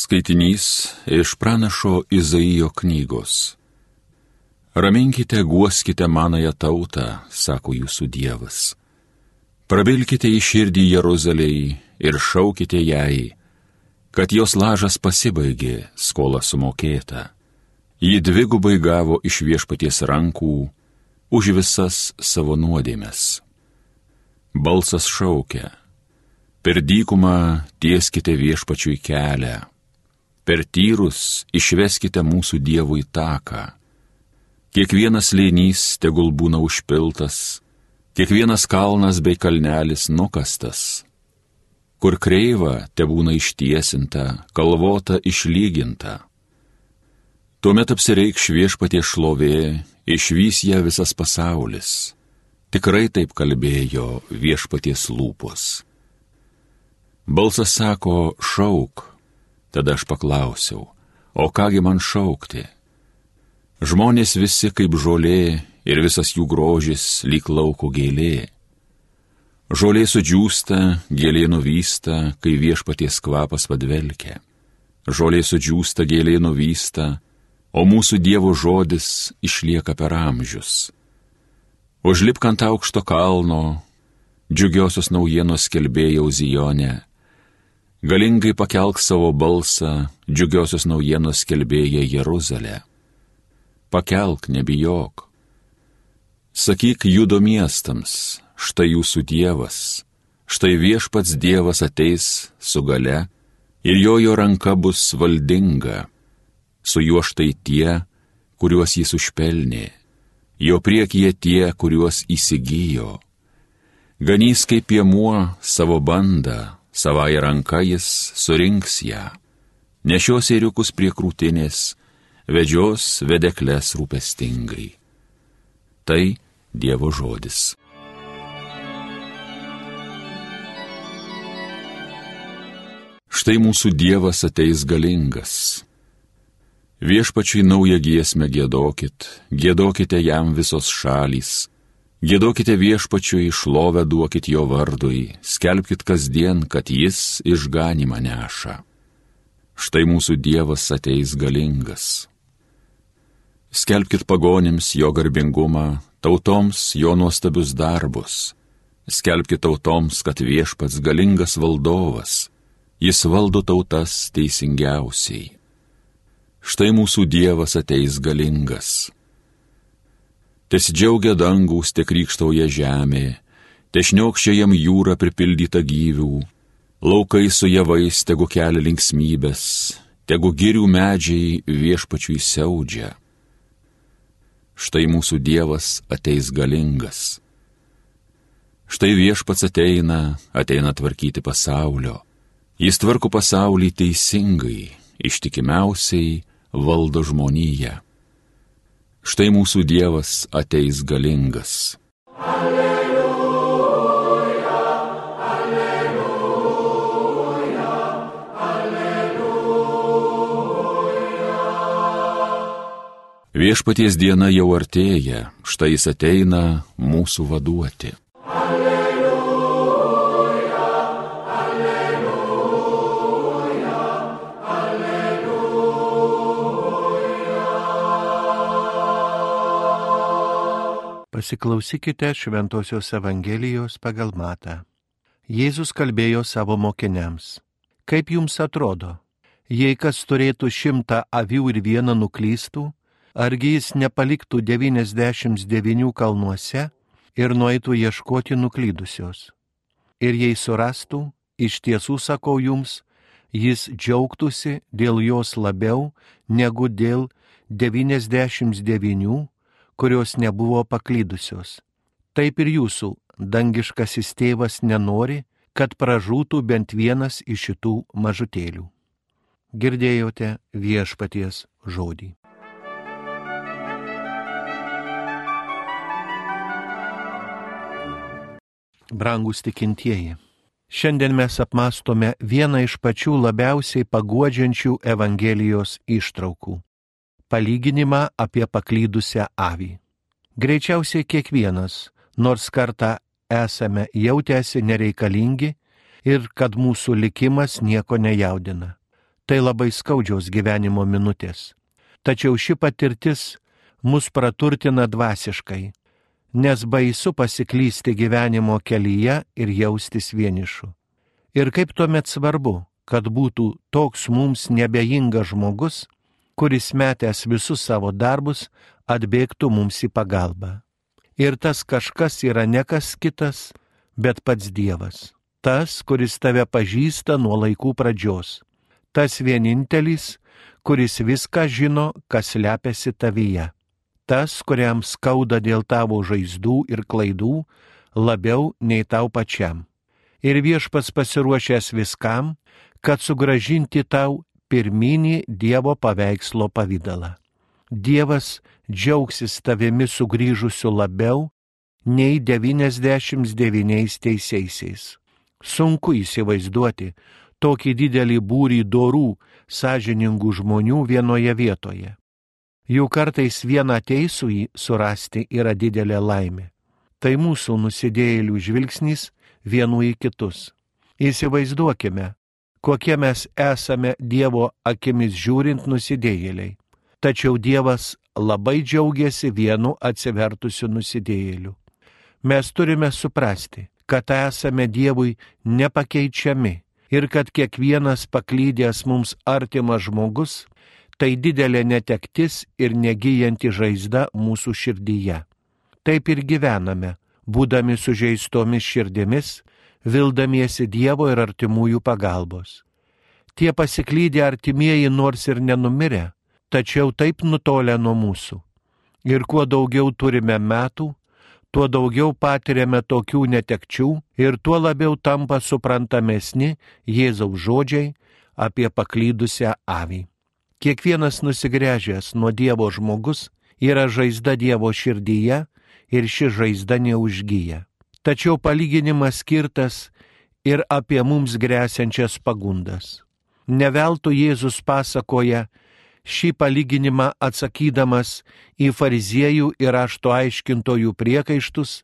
Skaitinys iš pranašo Izaijo knygos. Raminkite, guoskite manąją tautą, sako jūsų Dievas. Prabilkite į širdį Jeruzalėjai ir šaukite jai, kad jos lažas pasibaigė, skola sumokėta. Ji dvigubai gavo iš viešpaties rankų už visas savo nuodėmes. Balsas šaukia, per dykumą tieskite viešpačiui kelią per tyrus išveskite mūsų Dievui taką. Kiekvienas lėnys tegul būna užpiltas, kiekvienas kalnas bei kalnelis nukastas. Kur kreiva te būna ištiesinta, kalvota išlyginta. Tuomet apsireikš viešpatie šlovė, išvys ją visas pasaulis. Tikrai taip kalbėjo viešpaties lūpos. Balsas sako, šauk, Tada aš paklausiau, o kągi man šaukti? Žmonės visi kaip žolė ir visas jų grožis lyg lauko gėlė. Žolė sudžiūsta, gėlė nuvysta, kai viešpaties kvapas vadvelkia. Žolė sudžiūsta, gėlė nuvysta, o mūsų Dievo žodis išlieka per amžius. Užlipk ant aukšto kalno, džiugiosios naujienos kelbėjau Zijonė, Galingai pakelk savo balsą, džiugiosios naujienos kelbėja Jeruzalė. Pakelk, nebijok. Sakyk judo miestams, štai jūsų Dievas, štai viešpats Dievas ateis su gale ir jo jo ranka bus valdinga, su juo štai tie, kuriuos jis užpelnė, jo priekyje tie, kuriuos įsigijo. Ganys kaip piemuo savo bandą, savai ranka jis surinks ją, nešios ėriukus prie krūtinės, vedžios vedeklės rūpestingai. Tai Dievo žodis. Štai mūsų Dievas ateis galingas. Viešpačiai naują giesmę gėdokit, gėdokite jam visos šalys Gėdokite viešpačiui, šlovę duokit jo vardui, skelbkite kasdien, kad jis išganimą neša. Štai mūsų Dievas ateis galingas. Skelbkite pagonims jo garbingumą, tautoms jo nuostabius darbus. Skelbkite tautoms, kad viešpats galingas valdovas, jis valdo tautas teisingiausiai. Štai mūsų Dievas ateis galingas Tesidžiaugia dangus, te krikštauja žemė, tešniokščia jam jūra pripildyta gyvių, laukai su javais tegu kelia linksmybės, tegu girių medžiai viešpačiui siaudžia. Štai mūsų Dievas ateis galingas. Štai viešpats ateina, ateina tvarkyti pasaulio. Jis tvarko pasaulį teisingai, ištikimiausiai valdo žmoniją. Štai mūsų Dievas ateis galingas. Alleluja, alleluja, alleluja. Viešpaties diena jau artėja, štai jis ateina mūsų vaduoti. Pasiklausykite Šventojios Evangelijos pagal Matą. Jėzus kalbėjo savo mokiniams. Kaip jums atrodo, jei kas turėtų šimtą avių ir vieną nuklystų, argi jis nepaliktų 99 kalnuose ir nueitų ieškoti nuklydusios? Ir jei surastų, iš tiesų sakau jums, jis džiaugtųsi dėl jos labiau negu dėl 99 kurios nebuvo paklydusios. Taip ir jūsų dangiškasis tėvas nenori, kad pražūtų bent vienas iš šitų mažutėlių. Girdėjote viešpaties žodį. Brangus tikintieji, šiandien mes apmastome vieną iš pačių labiausiai paguodžiančių Evangelijos ištraukų palyginimą apie paklydusią avį. Greičiausiai kiekvienas, nors kartą esame jautęsi nereikalingi ir kad mūsų likimas nieko nejaudina. Tai labai skaudžiaus gyvenimo minutės. Tačiau ši patirtis mus praturtina dvasiškai, nes baisu pasiklysti gyvenimo kelyje ir jaustis vienišu. Ir kaip tuomet svarbu, kad būtų toks mums nebejingas žmogus, kuris metęs visus savo darbus atbėgtų mums į pagalbą. Ir tas kažkas yra ne kas kitas, bet pats Dievas. Tas, kuris tave pažįsta nuo laikų pradžios. Tas vienintelis, kuris viską žino, kas lepiasi tavyje tas, kuriam skauda dėl tavo žaizdų ir klaidų labiau nei tau pačiam. Ir viešpats pasiruošęs viskam, kad sugražinti tau pirminį Dievo paveikslo pavydalą. Dievas džiaugsis tavimi sugrįžusiu labiau nei 99 teisėsiais. Sunku įsivaizduoti tokį didelį būrį dorų, sąžiningų žmonių vienoje vietoje. Jų kartais vieną teisųjį surasti yra didelė laimė. Tai mūsų nusidėjėlių žvilgsnis vienų į kitus. Įsivaizduokime, kokie mes esame Dievo akimis žiūrint nusidėjėliai. Tačiau Dievas labai džiaugiasi vienu atsivertusiu nusidėjėliu. Mes turime suprasti, kad esame Dievui nepakeičiami ir kad kiekvienas paklydęs mums artimas žmogus tai didelė netektis ir negyjanti žaizda mūsų širdyje. Taip ir gyvename, būdami sužeistomis širdimis, vildamiesi Dievo ir artimųjų pagalbos. Tie pasiklydė artimieji nors ir nenumirė, tačiau taip nutolę nuo mūsų. Ir kuo daugiau turime metų, tuo daugiau patiriame tokių netekčių ir tuo labiau tampa suprantamesni Jėzaus žodžiai apie paklydusią avį. Kiekvienas nusigręžęs nuo Dievo žmogus yra žaizda Dievo širdyje ir ši žaizda neužgyja. Tačiau palyginimas skirtas ir apie mums grėsiančias pagundas. Neveltui Jėzus pasakoja šį palyginimą atsakydamas į fariziejų ir rašto aiškintojų priekaištus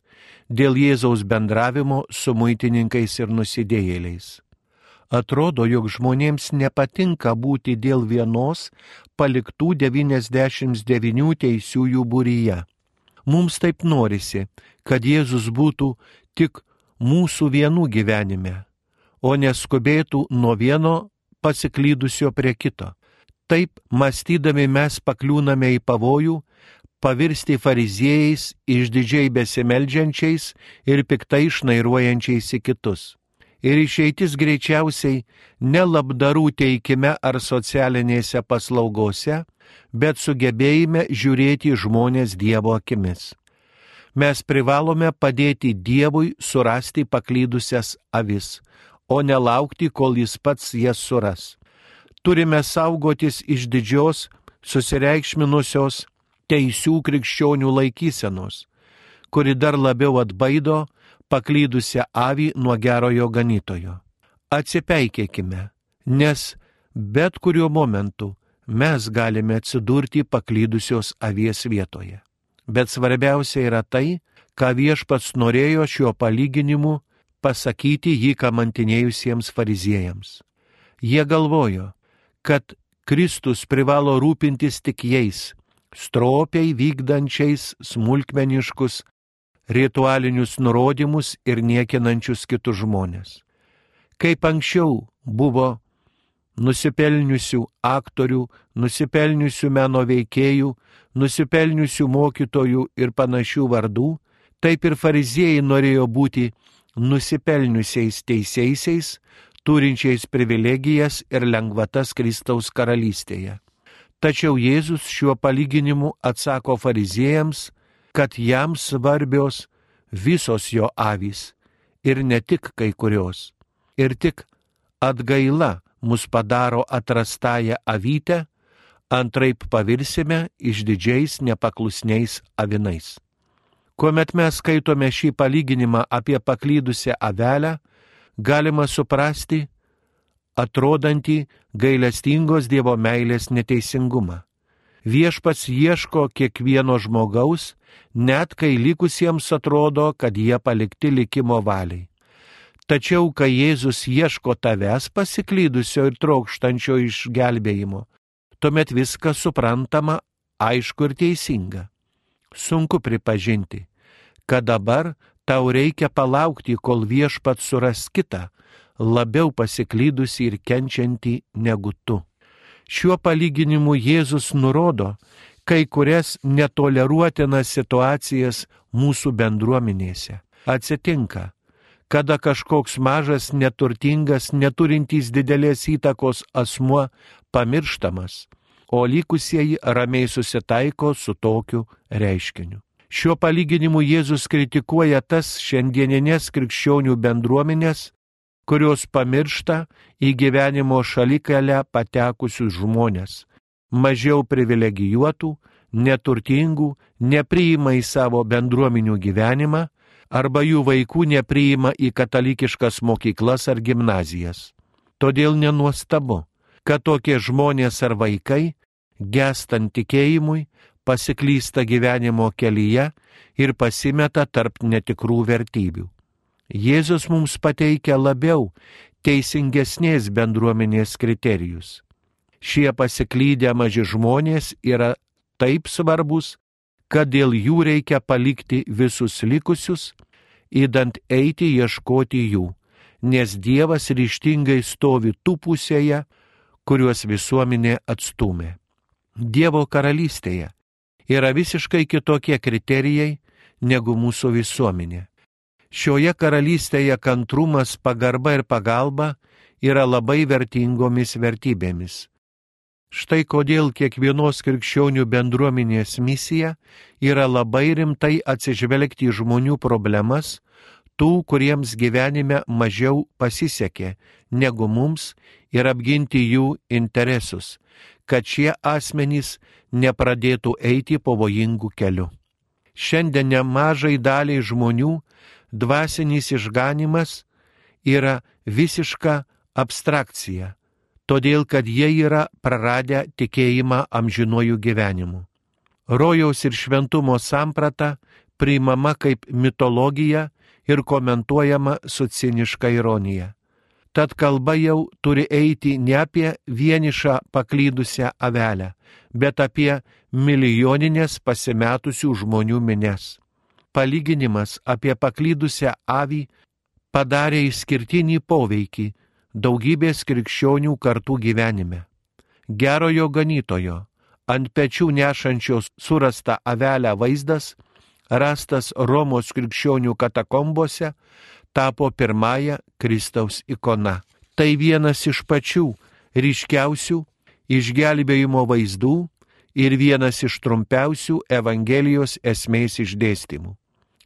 dėl Jėzaus bendravimo su muitininkais ir nusidėjėliais. Atrodo, jog žmonėms nepatinka būti dėl vienos paliktų 99 teisiųjų būryje. Mums taip norisi, kad Jėzus būtų tik mūsų vienų gyvenime, o neskubėtų nuo vieno pasiklydusio prie kito. Taip mąstydami mes pakliūname į pavojų pavirsti fariziejais, išdidžiai besimeldžiančiais ir piktai išnairuojančiais į kitus ir išeitis greičiausiai ne labdarų teikime ar socialinėse paslaugose, bet sugebėjime žiūrėti žmonės Dievo akimis. Mes privalome padėti Dievui surasti paklydusias avis, o nelaukti, kol jis pats jas suras. Turime saugotis iš didžios, susireikšminusios teisių krikščionių laikysenos, kuri dar labiau atbaido paklydusią avį nuo gerojo ganytojo. Atsipeikėkime, nes bet kuriuo momentu mes galime atsidurti paklydusios avies vietoje. Bet svarbiausia yra tai, ką viešpats norėjo šiuo palyginimu pasakyti jį kamantinėjusiems fariziejams. Jie galvojo, kad Kristus privalo rūpintis tik jais, stropiai vykdančiais smulkmeniškus ritualinius nurodymus ir niekinančius kitus žmonės. Kaip anksčiau buvo nusipelniusių aktorių, nusipelniusių meno veikėjų, nusipelniusių mokytojų ir panašių vardų, taip ir fariziejai norėjo būti nusipelniusiais teisėsiais, turinčiais privilegijas ir lengvatas Kristaus karalystėje. Tačiau Jėzus šiuo palyginimu atsako fariziejams, kad jam svarbios visos jo avys ir ne tik kai kurios. Ir tik atgaila mus padaro atrastąją avytę, antraip pavirsime išdidžiais nepaklusniais avinais. Kuomet mes skaitome šį palyginimą apie paklydusią avelę, galima suprasti atrodantį gailestingos Dievo meilės neteisingumą. Viešpats ieško kiekvieno žmogaus, net kai likusiems atrodo, kad jie palikti likimo valiai. Tačiau, kai Jėzus ieško tavęs pasiklydusio ir trokštančio išgelbėjimo, tuomet viskas suprantama, aišku ir teisinga. Sunku pripažinti, kad dabar tau reikia palaukti, kol viešpat suras kitą, labiau pasiklydusi ir kenčianti negu tu. Šiuo palyginimu Jėzus nurodo kai kurias netoleruotinas situacijas mūsų bendruomenėse. Atsitinka, kada kažkoks mažas, neturtingas, neturintys didelės įtakos asmuo pamirštamas, o likusieji ramiai susitaiko su tokiu reiškiniu. Šiuo palyginimu Jėzus kritikuoja tas šiandieninės krikščionių bendruomenės, kurios pamiršta į gyvenimo šalikelę patekusius žmonės, mažiau privilegijuotų, neturtingų, nepriima į savo bendruomenių gyvenimą arba jų vaikų nepriima į katalikiškas mokyklas ar gimnazijas. Todėl nenuostabu, kad tokie žmonės ar vaikai, gestant tikėjimui, pasiklysta gyvenimo kelyje ir pasimeta tarp netikrų vertybių. Jėzus mums pateikia labiau teisingesnės bendruomenės kriterijus. Šie pasiklydę maži žmonės yra taip svarbus, kad dėl jų reikia palikti visus likusius, įdant eiti ieškoti jų, nes Dievas ryštingai stovi tų pusėje, kuriuos visuomenė atstumė. Dievo karalystėje yra visiškai kitokie kriterijai negu mūsų visuomenė. Šioje karalystėje kantrumas, pagarba ir pagalba yra labai vertingomis vertybėmis. Štai kodėl kiekvienos krikščionių bendruomenės misija yra labai rimtai atsižvelgti į žmonių problemas, tų, kuriems gyvenime mažiau pasisekė negu mums ir apginti jų interesus, kad šie asmenys nepradėtų eiti pavojingų kelių. Šiandien nemažai daliai žmonių dvasinis išganimas yra visiška abstrakcija, todėl kad jie yra praradę tikėjimą amžinuoju gyvenimu. Rojaus ir šventumo samprata priimama kaip mitologija ir komentuojama su ciniška ironija. Tad kalba jau turi eiti ne apie vienišą paklydusią avelę, bet apie milijoninės pasimetusių žmonių mines palyginimas apie paklydusią avį padarė išskirtinį poveikį daugybės krikščionių kartų gyvenime. Gerojo ganytojo, ant pečių nešančios surastą avelę vaizdas, rastas Romos krikščionių katakombose, tapo pirmąją Kristaus ikona. Tai vienas iš pačių ryškiausių išgelbėjimo vaizdų ir vienas iš trumpiausių Evangelijos esmės išdėstymų.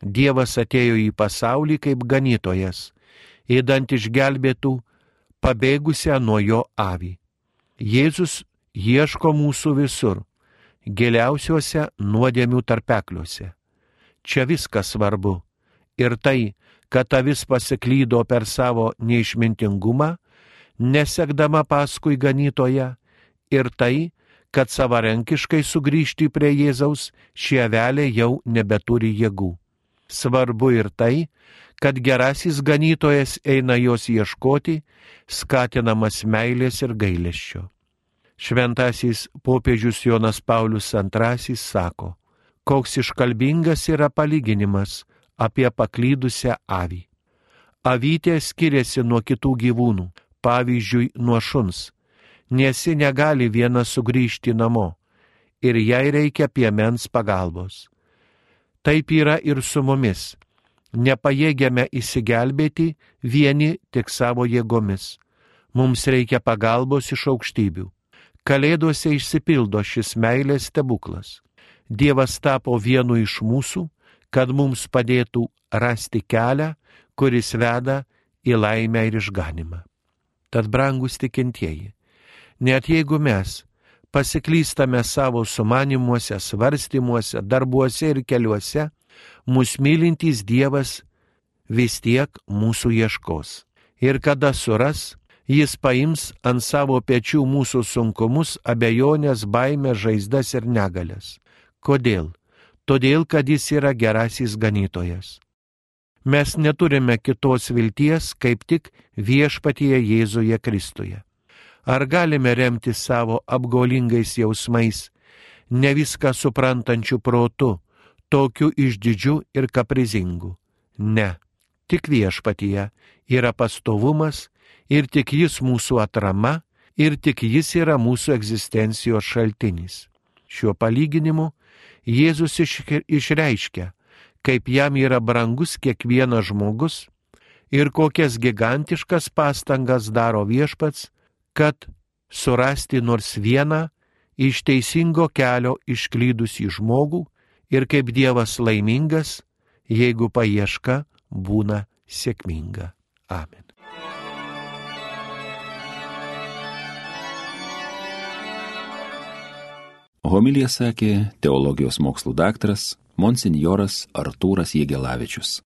Dievas atėjo į pasaulį kaip ganytojas, įdant išgelbėtų pabėgusią nuo jo avį. Jėzus ieško mūsų visur, giliausiuose nuodėmių tarpekliuose. Čia viskas svarbu. Ir tai, kad avis pasiklydo per savo neišmintingumą, nesekdama paskui ganytoje, ir tai, kad savarankiškai sugrįžti prie Jėzaus šie velė jau nebeturi jėgų. Svarbu ir tai, kad gerasis ganytojas eina jos ieškoti, skatinamas meilės ir gailesčio. Šventasis popiežius Jonas Paulius II sako, koks iškalbingas yra palyginimas apie paklydusią avį. Avytė skiriasi nuo kitų gyvūnų, pavyzdžiui, nuo šuns, nes ji negali viena sugrįžti namo ir jai reikia piemens pagalbos. Taip yra ir su mumis. Nepajėgiame įsigelbėti vieni tik savo jėgomis. Mums reikia pagalbos iš aukštybių. Kalėdose išsipildo šis meilės stebuklas. Dievas tapo vienu iš mūsų, kad mums padėtų rasti kelią, kuris veda į laimę ir išganimą. Tad brangus tikintieji, net jeigu mes pasiklystame savo sumanimuose, svarstymuose, darbuose ir keliuose, mūsų mylintys Dievas vis tiek mūsų ieškos. Ir kada suras, jis paims ant savo pečių mūsų sunkumus, abejonės, baimę, žaizdas ir negalės. Kodėl? Todėl, kad jis yra gerasis ganytojas. Mes neturime kitos vilties, kaip tik viešpatyje Jėzuje Kristuje. Ar galime remti savo apgaulingais jausmais, ne viską suprantančių protų, tokiu išdidžiu ir kaprizingu? Ne, tik viešpatyje yra pastovumas ir tik jis mūsų atrama ir tik jis yra mūsų egzistencijos šaltinis. Šiuo palyginimu Jėzus išreiškia, kaip jam yra brangus kiekvienas žmogus ir kokias gigantiškas pastangas daro viešpats, kad surasti nors vieną iš teisingo kelio išklydusį žmogų ir kaip Dievas laimingas, jeigu paieška būna sėkminga. Amen. Homilija sakė teologijos mokslų daktaras monsinjoras Artūras Jėgelavičius.